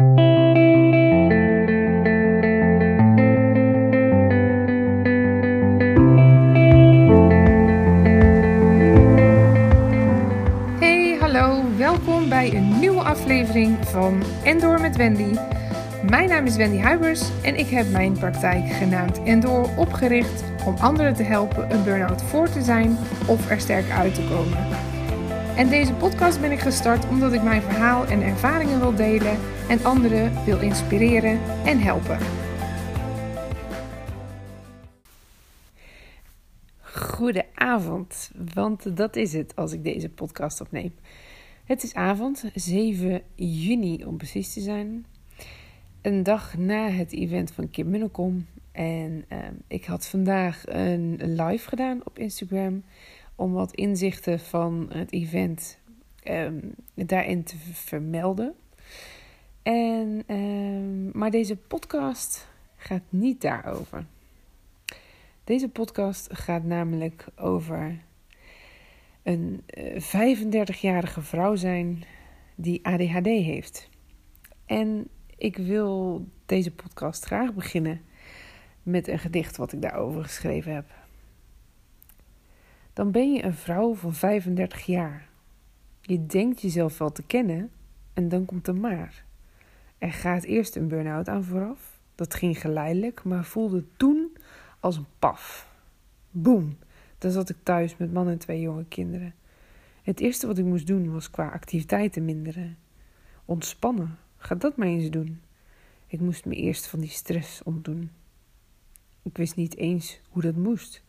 Hey, hallo, welkom bij een nieuwe aflevering van Endor met Wendy. Mijn naam is Wendy Huibers en ik heb mijn praktijk genaamd Endor opgericht om anderen te helpen een burn-out voor te zijn of er sterk uit te komen. En deze podcast ben ik gestart omdat ik mijn verhaal en ervaringen wil delen en anderen wil inspireren en helpen. Goedenavond, want dat is het als ik deze podcast opneem. Het is avond, 7 juni om precies te zijn. Een dag na het event van Kim Munnekom. En ehm, ik had vandaag een live gedaan op Instagram om wat inzichten van het event ehm, daarin te vermelden. En, ehm, maar deze podcast gaat niet daarover. Deze podcast gaat namelijk over een 35-jarige vrouw zijn die ADHD heeft. En ik wil deze podcast graag beginnen met een gedicht wat ik daarover geschreven heb. Dan ben je een vrouw van 35 jaar. Je denkt jezelf wel te kennen en dan komt er maar. Er gaat eerst een burn-out aan vooraf. Dat ging geleidelijk, maar voelde toen als een paf. Boom, dan zat ik thuis met man en twee jonge kinderen. Het eerste wat ik moest doen was qua activiteiten minderen. Ontspannen, ga dat maar eens doen. Ik moest me eerst van die stress ontdoen. Ik wist niet eens hoe dat moest,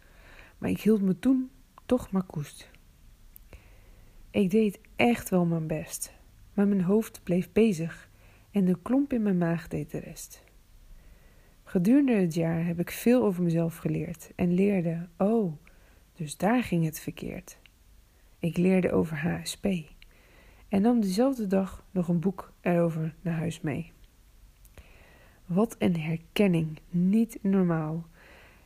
maar ik hield me toen toch maar koest. Ik deed echt wel mijn best, maar mijn hoofd bleef bezig en de klomp in mijn maag deed de rest. Gedurende het jaar heb ik veel over mezelf geleerd en leerde, oh, dus daar ging het verkeerd. Ik leerde over HSP en nam dezelfde dag nog een boek erover naar huis mee. Wat een herkenning, niet normaal.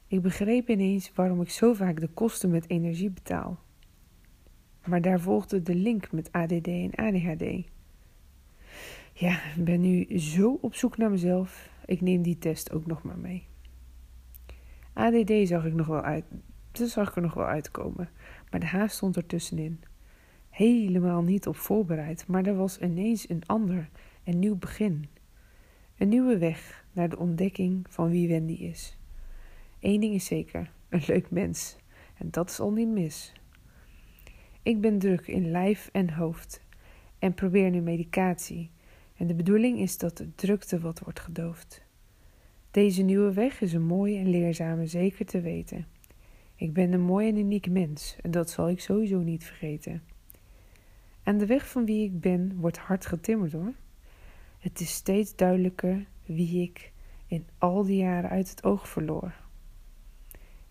Ik begreep ineens waarom ik zo vaak de kosten met energie betaal. Maar daar volgde de link met ADD en ADHD. Ja, ik ben nu zo op zoek naar mezelf. Ik neem die test ook nog maar mee. ADD zag ik nog wel uit. Dat zag ik er nog wel uitkomen. Maar de haast stond er tussenin. Helemaal niet op voorbereid, maar er was ineens een ander en nieuw begin. Een nieuwe weg naar de ontdekking van wie Wendy is. Eén ding is zeker: een leuk mens. En dat is al niet mis. Ik ben druk in lijf en hoofd en probeer nu medicatie. En de bedoeling is dat de drukte wat wordt gedoofd. Deze nieuwe weg is een mooie en leerzame, zeker te weten. Ik ben een mooi en uniek mens en dat zal ik sowieso niet vergeten. Aan de weg van wie ik ben wordt hard getimmerd hoor. Het is steeds duidelijker wie ik in al die jaren uit het oog verloor.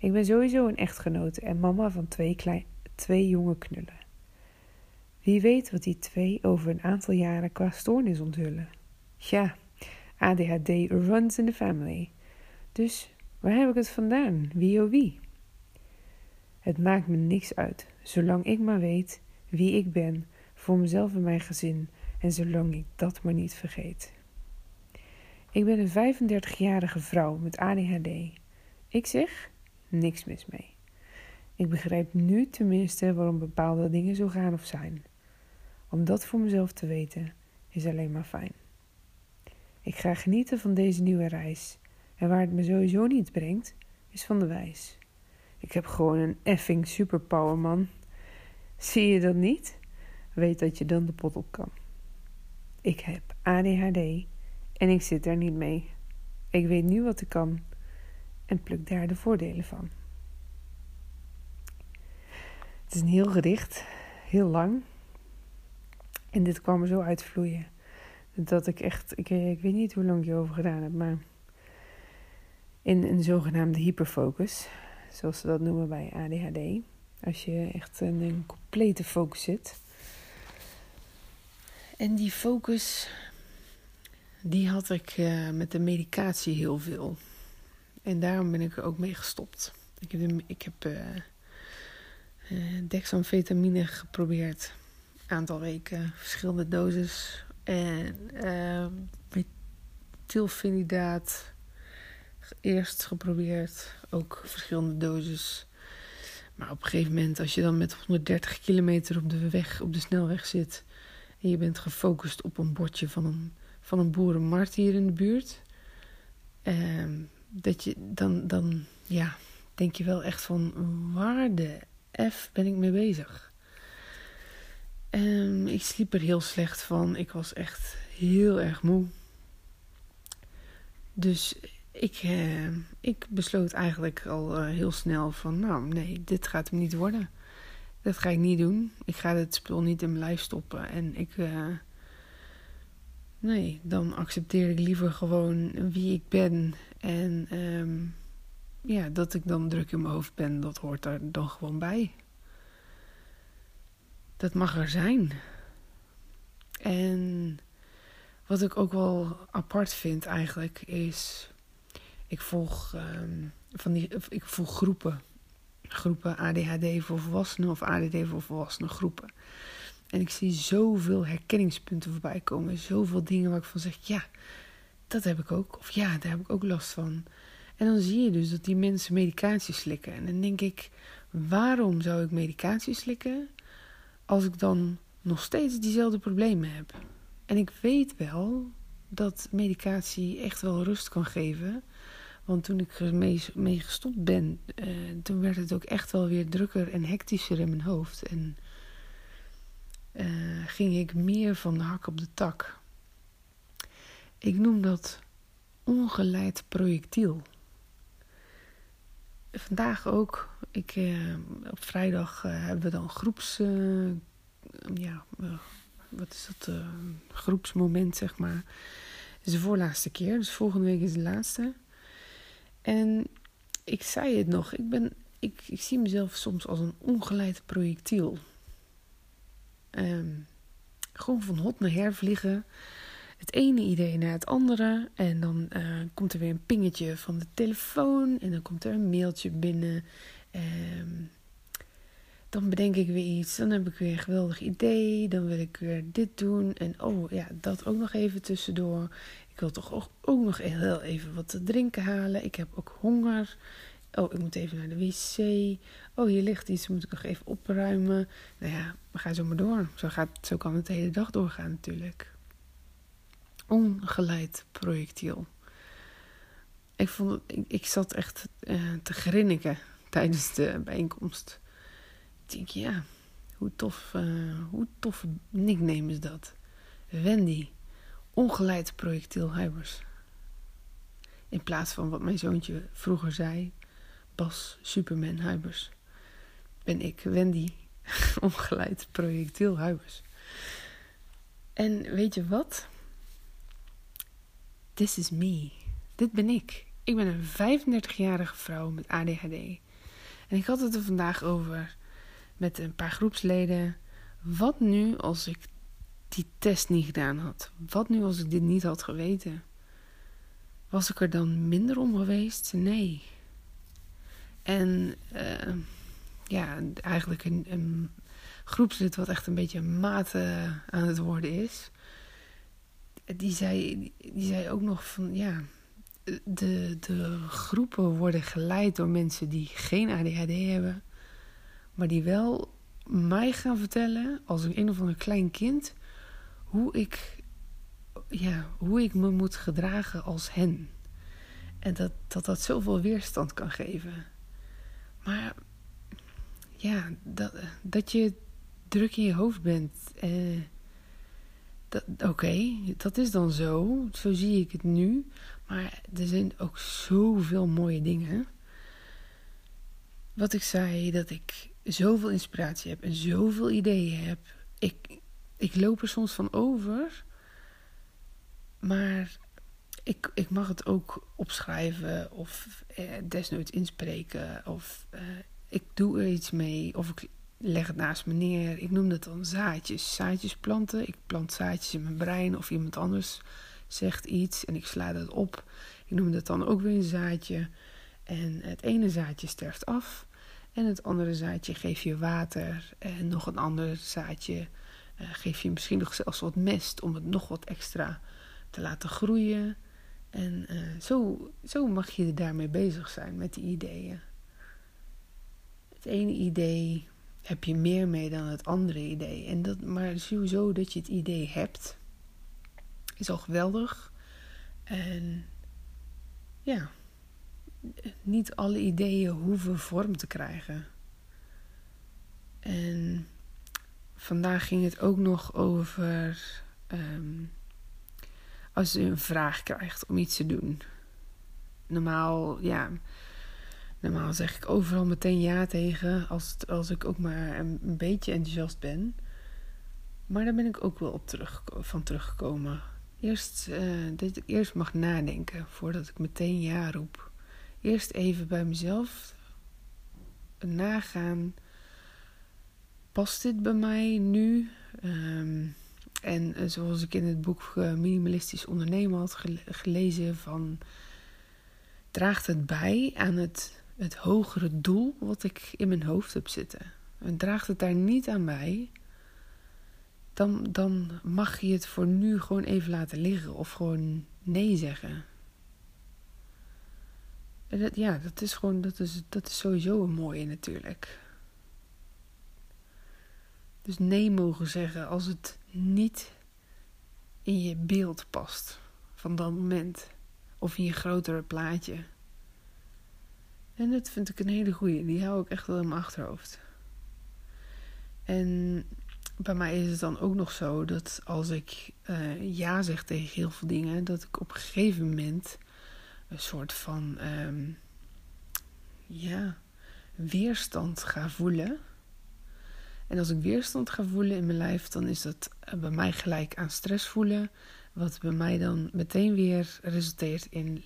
Ik ben sowieso een echtgenote en mama van twee, klein, twee jonge knullen. Wie weet wat die twee over een aantal jaren qua stoornis onthullen. Ja, ADHD runs in the family. Dus waar heb ik het vandaan? Wie oh wie? Het maakt me niks uit, zolang ik maar weet wie ik ben voor mezelf en mijn gezin en zolang ik dat maar niet vergeet. Ik ben een 35-jarige vrouw met ADHD. Ik zeg niks mis mee. Ik begrijp nu tenminste waarom bepaalde dingen zo gaan of zijn. Om dat voor mezelf te weten is alleen maar fijn. Ik ga genieten van deze nieuwe reis. En waar het me sowieso niet brengt, is van de wijs. Ik heb gewoon een effing superpower, man. Zie je dat niet? Weet dat je dan de pot op kan. Ik heb ADHD en ik zit er niet mee. Ik weet nu wat ik kan en pluk daar de voordelen van. Het is een heel gedicht, heel lang. En dit kwam er zo uitvloeien. Dat ik echt, ik, ik weet niet hoe lang ik hierover gedaan heb, maar in een zogenaamde hyperfocus, zoals ze dat noemen bij ADHD. Als je echt in een complete focus zit. En die focus, die had ik uh, met de medicatie heel veel. En daarom ben ik er ook mee gestopt. Ik heb, ik heb uh, uh, geprobeerd. Aantal weken, verschillende doses. En methylfenidaat. Eerst geprobeerd, ook verschillende doses. Maar op een gegeven moment, als je dan met 130 kilometer op de weg, op de snelweg zit. en je bent gefocust op een bordje van een, van een boerenmarkt hier in de buurt. Eh, dat je dan, dan, ja, denk je wel echt van waar de F ben ik mee bezig? Um, ik sliep er heel slecht van. Ik was echt heel erg moe. Dus ik, uh, ik besloot eigenlijk al uh, heel snel van... nou, nee, dit gaat hem niet worden. Dat ga ik niet doen. Ik ga het spul niet in mijn lijf stoppen. En ik... Uh, nee, dan accepteer ik liever gewoon wie ik ben. En um, ja, dat ik dan druk in mijn hoofd ben, dat hoort er dan gewoon bij. Dat mag er zijn. En wat ik ook wel apart vind eigenlijk is. Ik volg, um, van die, ik volg groepen. Groepen ADHD voor volwassenen of ADD voor volwassenen groepen. En ik zie zoveel herkenningspunten voorbij komen. Zoveel dingen waar ik van zeg: ja, dat heb ik ook. Of ja, daar heb ik ook last van. En dan zie je dus dat die mensen medicatie slikken. En dan denk ik, waarom zou ik medicatie slikken als ik dan nog steeds diezelfde problemen heb? En ik weet wel dat medicatie echt wel rust kan geven. Want toen ik ermee mee gestopt ben, uh, toen werd het ook echt wel weer drukker en hectischer in mijn hoofd. En uh, ging ik meer van de hak op de tak. Ik noem dat ongeleid projectiel vandaag ook. Ik, eh, op vrijdag eh, hebben we dan groeps. Ja, wat is dat? groepsmoment, zeg maar. Het is de voorlaatste keer, dus volgende week is de laatste. En ik zei het nog, ik, ben, ik, ik zie mezelf soms als een ongeleid projectiel. Um, gewoon van hot naar her vliegen het ene idee naar het andere. En dan uh, komt er weer een pingetje van de telefoon. En dan komt er een mailtje binnen. Um, dan bedenk ik weer iets. Dan heb ik weer een geweldig idee. Dan wil ik weer dit doen. En oh ja, dat ook nog even tussendoor. Ik wil toch ook, ook nog heel even wat te drinken halen. Ik heb ook honger. Oh, ik moet even naar de wc. Oh, hier ligt iets, moet ik nog even opruimen. Nou ja, we gaan zo maar door. Zo, gaat, zo kan het de hele dag doorgaan natuurlijk ongeleid projectiel. Ik, vond, ik, ik zat echt uh, te grinniken tijdens de bijeenkomst. Ik denk, ja, hoe tof, uh, hoe tof nickname is dat? Wendy, ongeleid projectiel Huibers. In plaats van wat mijn zoontje vroeger zei, Bas Superman Huibers. Ben ik Wendy, ongeleid projectiel Huibers. En weet je wat? This is me. Dit ben ik. Ik ben een 35-jarige vrouw met ADHD. En ik had het er vandaag over met een paar groepsleden. Wat nu als ik die test niet gedaan had? Wat nu als ik dit niet had geweten? Was ik er dan minder om geweest? Nee. En uh, ja, eigenlijk een, een groepslid wat echt een beetje mate aan het worden is die zei, die zei ook nog van ja, de, de groepen worden geleid door mensen die geen ADHD hebben, maar die wel mij gaan vertellen als een, een of ander klein kind hoe ik, ja, hoe ik me moet gedragen als hen. En dat dat, dat zoveel weerstand kan geven. Maar ja, dat, dat je druk in je hoofd bent. Eh, Oké, dat is dan zo. Zo zie ik het nu. Maar er zijn ook zoveel mooie dingen. Wat ik zei, dat ik zoveel inspiratie heb en zoveel ideeën heb. Ik, ik loop er soms van over. Maar ik, ik mag het ook opschrijven of eh, desnoods inspreken. Of eh, ik doe er iets mee. Of ik leg het naast me neer. Ik noem dat dan zaadjes. Zaadjes planten. Ik plant zaadjes in mijn brein of iemand anders zegt iets en ik sla dat op. Ik noem dat dan ook weer een zaadje. En het ene zaadje sterft af. En het andere zaadje geef je water. En nog een ander zaadje uh, geef je misschien nog zelfs wat mest om het nog wat extra te laten groeien. En uh, zo, zo mag je daarmee bezig zijn met die ideeën. Het ene idee heb je meer mee dan het andere idee. En dat, maar sowieso dat je het idee hebt, is al geweldig. En ja, niet alle ideeën hoeven vorm te krijgen. En vandaag ging het ook nog over um, als u een vraag krijgt om iets te doen. Normaal, ja, normaal zeg ik overal meteen ja tegen als, als ik ook maar een, beetje enthousiast ben. Maar daar ben ik ook wel op terug, van teruggekomen. Eerst, uh, dat ik eerst mag nadenken voordat ik meteen ja roep. Eerst even bij mezelf nagaan. Past dit bij mij nu? Um, en uh, zoals ik in het boek uh, Minimalistisch Ondernemen had gelezen van... Draagt het bij aan het, het hogere doel wat ik in mijn hoofd heb zitten? En draagt het daar niet aan bij dan, dan mag je het voor nu gewoon even laten liggen of gewoon nee zeggen. Ja, dat is gewoon, dat is, dat is sowieso een mooie natuurlijk. Dus nee mogen zeggen als het niet in je beeld past van dat moment. Of in je grotere plaatje. En dat vind ik een hele goeie. Die hou ik echt wel in mijn achterhoofd. En bij mij is het dan ook nog zo dat als ik uh, ja zeg tegen heel veel dingen, dat ik op een gegeven moment een soort van um, ja, weerstand ga voelen. En als ik weerstand ga voelen in mijn lijf, dan is dat eh, bij mij gelijk aan stress voelen. Wat bij mij dan meteen weer resulteert in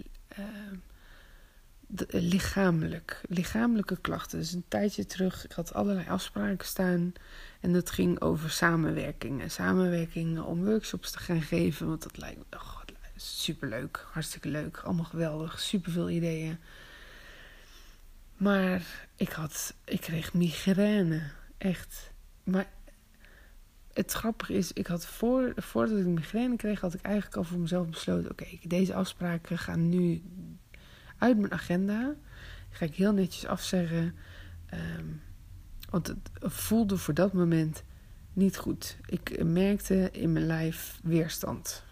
de, lichamelijk, lichamelijke klachten. Dus een tijdje terug, ik had allerlei afspraken staan. En dat ging over samenwerking. En samenwerking om workshops te gaan geven. Want dat lijkt me oh, superleuk, hartstikke leuk. Allemaal geweldig, superveel ideeën. Maar ik, had, ik kreeg migraine. Echt. Maar het grappige is, ik had voor, voordat ik migraine kreeg, had ik eigenlijk al voor mezelf besloten: oké, deze afspraken gaan nu uit mijn agenda. ga ik heel netjes afzeggen. Um, want het voelde voor dat moment niet goed. Ik merkte in mijn lijf weerstand.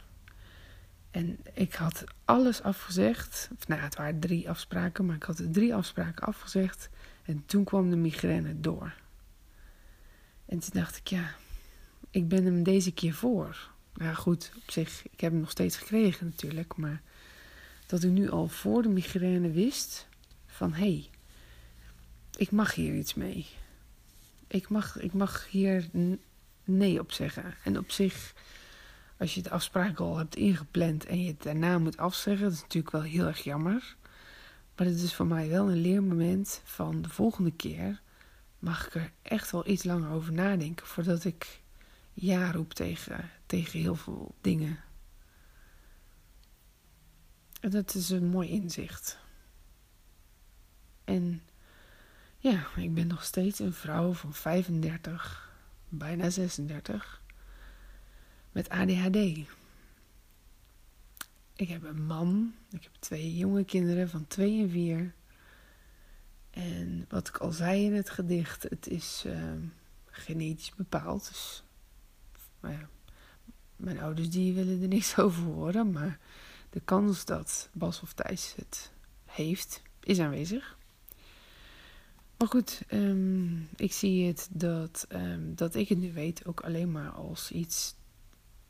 En ik had alles afgezegd. Of, nou, het waren drie afspraken, maar ik had drie afspraken afgezegd. En toen kwam de migraine door. En toen dacht ik, ja, ik ben hem deze keer voor. Nou goed, op zich, ik heb hem nog steeds gekregen natuurlijk. Maar dat ik nu al voor de migraine wist van hé, hey, ik mag hier iets mee. Ik mag, ik mag hier nee op zeggen. En op zich, als je de afspraak al hebt ingepland en je het daarna moet afzeggen, dat is natuurlijk wel heel erg jammer. Maar het is voor mij wel een leermoment van de volgende keer mag ik er echt wel iets langer over nadenken voordat ik ja roep tegen, tegen heel veel dingen. En dat is een mooi inzicht. En ja, ik ben nog steeds een vrouw van 35, bijna 36, met ADHD. Ik heb een man, ik heb twee jonge kinderen van 2 en 4. En wat ik al zei in het gedicht, het is uh, genetisch bepaald. Dus, ja, mijn ouders die willen er niks over horen, maar de kans dat Bas of Thijs het heeft, is aanwezig. Maar goed, um, ik zie het dat, um, dat ik het nu weet ook alleen maar als iets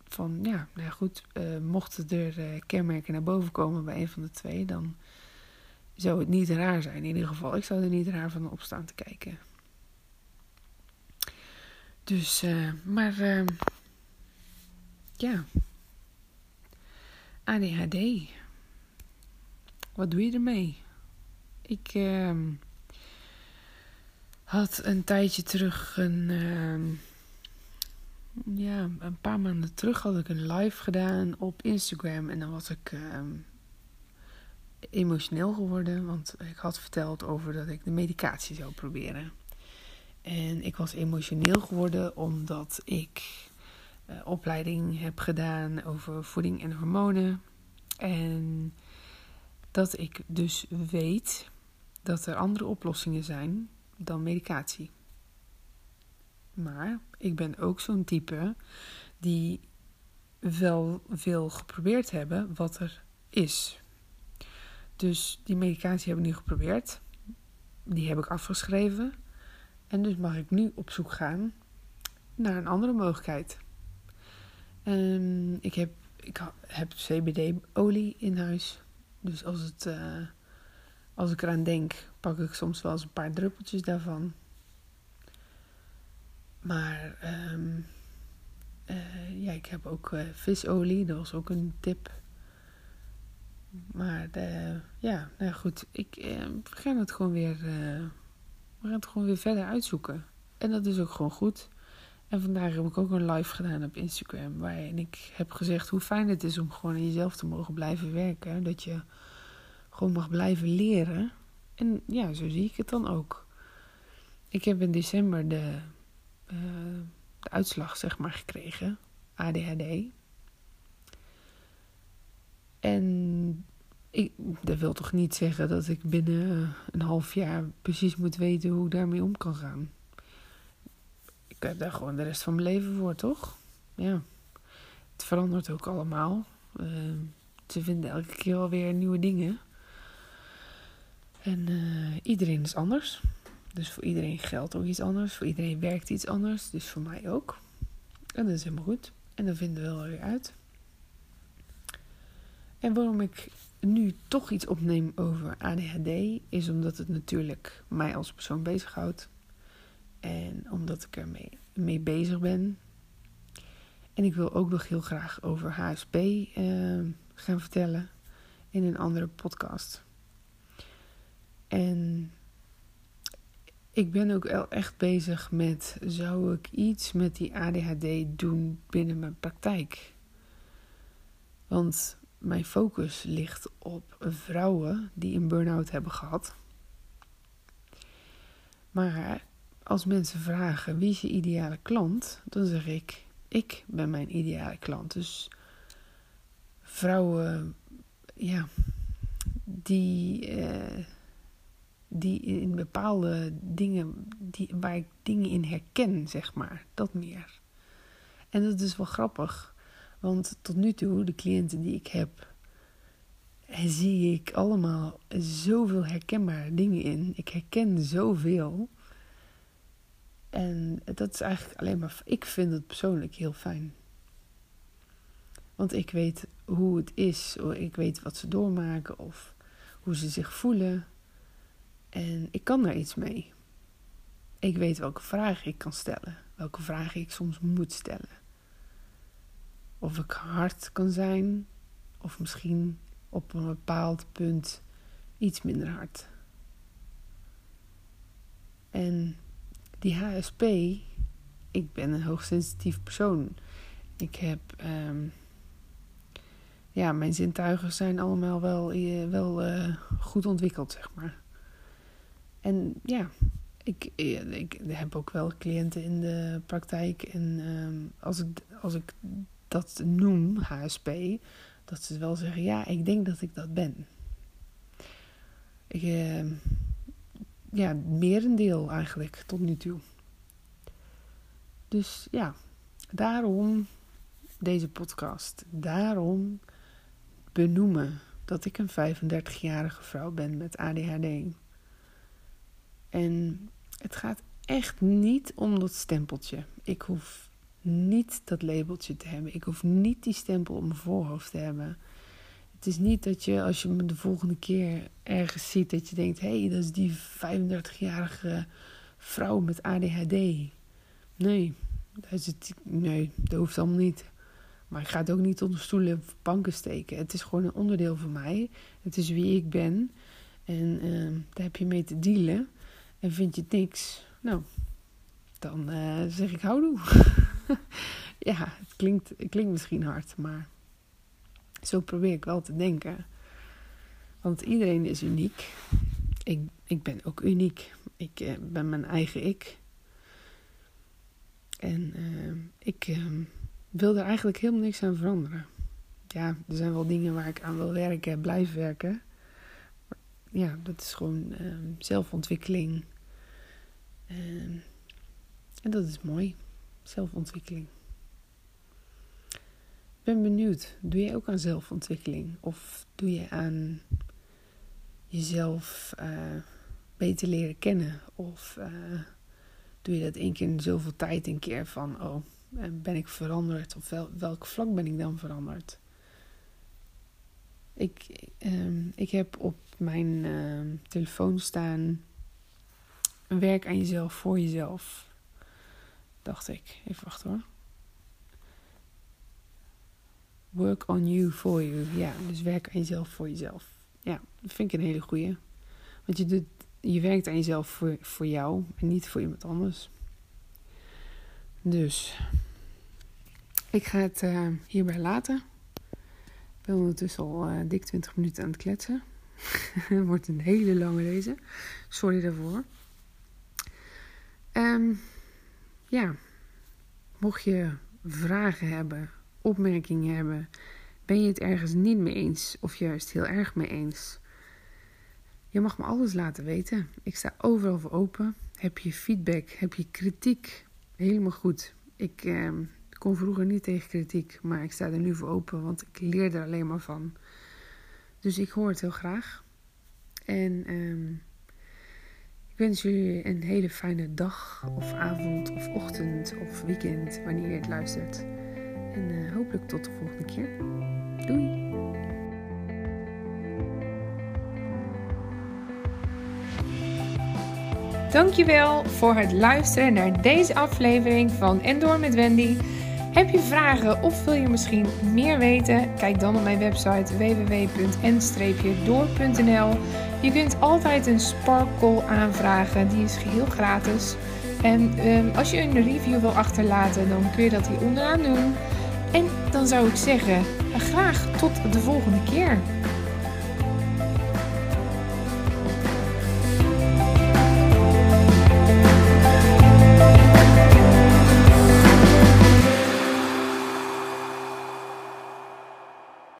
van, ja, nou goed, uh, mochten er uh, kenmerken naar boven komen bij een van de twee, dan zou het niet raar zijn. In ieder geval, ik zou er niet raar van opstaan te kijken. Dus, uh, maar, uh, ja. ADHD. Wat doe je ermee? Ik uh, had een tijdje terug een. ja, een paar maanden terug had ik een live gedaan op Instagram. En dan was ik emotioneel geworden, want ik had verteld over dat ik de medicatie zou proberen. En ik was emotioneel geworden omdat ik uh, opleiding heb gedaan over voeding en hormonen. En dat ik dus weet dat er andere oplossingen zijn dan medicatie. Maar ik ben ook zo'n type die wel wil geprobeerd hebben wat er is. Dus die medicatie heb ik nu geprobeerd. Die heb ik afgeschreven. En dus mag ik nu op zoek gaan naar een andere mogelijkheid. Um, ik heb, ik heb CBD-olie in huis. Dus als, het, uh, als ik eraan denk, pak ik soms wel eens een paar druppeltjes daarvan. Maar um, uh, ja, ik heb ook uh, visolie. Dat was ook een tip. Maar de, ja, nou goed. Ik, uh, we gaan het gewoon weer. we gaan het gewoon weer verder uitzoeken. En dat is ook gewoon goed. En vandaag heb ik ook een live gedaan op Instagram. Waarin ik heb gezegd hoe fijn het is om gewoon aan jezelf te mogen blijven werken. Dat je gewoon mag blijven leren. En ja, zo zie ik het dan ook. Ik heb in december de, de uitslag, zeg maar, gekregen. ADHD. En ik, dat wil toch niet zeggen dat ik binnen een half jaar precies moet weten hoe ik daarmee om kan gaan ik heb daar gewoon de rest van mijn leven voor, toch? Ja. Het verandert ook allemaal. Uh, ze vinden elke keer alweer nieuwe dingen. En uh, iedereen is anders. Dus voor iedereen geldt ook iets anders. Voor iedereen werkt iets anders. Dus voor mij ook. En dat is helemaal goed. En dat vinden we wel weer uit. En waarom ik nu toch iets opneem over ADHD, is omdat het natuurlijk mij als persoon bezighoudt. En omdat ik ermee mee bezig ben. En ik wil ook nog heel graag over HSP uh, eh, gaan vertellen in een andere podcast. En ik ben ook echt bezig met: zou ik iets met die ADHD doen binnen mijn praktijk? Want mijn focus ligt op vrouwen die een burn-out hebben gehad. Maar als mensen vragen wie is je ideale klant, dan zeg ik: ik ben mijn ideale klant. Dus vrouwen, ja, die, uh, die in bepaalde dingen, die, waar ik dingen in herken, zeg maar, dat meer. En dat is wel grappig, want tot nu toe, de cliënten die ik heb, zie ik allemaal zoveel herkenbare dingen in. Ik herken zoveel. En dat is eigenlijk alleen maar. Ik vind het persoonlijk heel fijn. Want ik weet hoe het is. Ik weet wat ze doormaken of hoe ze zich voelen. En ik kan daar iets mee. Ik weet welke vragen ik kan stellen. Welke vragen ik soms moet stellen. Of ik hard kan zijn. Of misschien op een bepaald punt iets minder hard. En die HSP, ik ben een hoogsensitief persoon. Ik heb, um, ja, mijn zintuigen zijn allemaal wel, uh, wel uh, goed ontwikkeld, zeg maar. En ja, ik, eh, ik heb ook wel cliënten in de praktijk. En um, als, ik, als ik dat noem, HSP, dat ze wel zeggen: ja, ik denk dat ik dat ben. Ik, uh, ja, merendeel eigenlijk tot nu toe. Dus ja, daarom deze podcast. Daarom benoemen dat ik een 35-jarige vrouw ben met ADHD. En het gaat echt niet om dat stempeltje. Ik hoef niet dat labeltje te hebben. Ik hoef niet die stempel op mijn voorhoofd te hebben. Het is niet dat je als je me de volgende keer ergens ziet, dat je denkt: hé, hey, dat is die 35-jarige vrouw met ADHD. Nee, dat, is het, nee, dat hoeft allemaal niet. Maar ik ga het ook niet onder stoelen of banken steken. Het is gewoon een onderdeel van mij. Het is wie ik ben. En uh, daar heb je mee te dealen. En vind je het niks, nou, dan uh, zeg ik houdoe. ja, het klinkt, misschien hard, maar zo probeer ik wel te denken. Want iedereen is uniek. Ik, ik ben ook uniek. Ik uh, ben mijn eigen ik. En uh, ik uh, wil er eigenlijk helemaal niks aan veranderen. ja, er zijn wel dingen waar ik aan wil werken, blijf werken. Maar ja, dat is gewoon zelfontwikkeling. En dat is mooi, zelfontwikkeling. Ik ben benieuwd, doe je ook aan zelfontwikkeling? Of doe je aan jezelf uh, beter leren kennen? Of uh, doe je dat één keer in zoveel tijd een keer van, oh, ben ik veranderd? Of wel, welk vlak ben ik dan veranderd? Ik, um, ik heb op mijn uh, telefoon staan: werk aan jezelf voor jezelf. Dacht ik. Even wachten hoor. Work on you for you. Ja, dus werk aan jezelf voor jezelf. Ja, dat vind ik een hele goeie. Want je, doet, je werkt aan jezelf voor, voor jou en niet voor iemand anders. Dus ik ga het uh, hierbij laten. Ik ben ondertussen al uh, dik 20 minuten aan het kletsen. het wordt een hele lange deze. Sorry daarvoor. Um, ja, mocht je vragen hebben, opmerkingen hebben, ben je het ergens niet mee eens of juist heel erg mee eens? Je mag me alles laten weten. Ik sta overal voor open. Heb je feedback, heb je kritiek? Helemaal goed. Ik eh, kon vroeger niet tegen kritiek, maar ik sta er nu voor open, want ik leer er alleen maar van. Dus ik hoor het heel graag. En eh, ik wens jullie een hele fijne dag, of avond, of ochtend, of weekend, wanneer je het luistert. En uh, hopelijk tot de volgende keer. Doei! Dankjewel voor het luisteren naar deze aflevering van Endor met Wendy. Heb je vragen of wil je misschien meer weten? Kijk dan op mijn website www.n-door.nl. Je kunt altijd een Sparkle aanvragen, die is geheel gratis. En um, als je een review wil achterlaten, dan kun je dat hier onderaan doen. En dan zou ik zeggen, graag tot de volgende keer.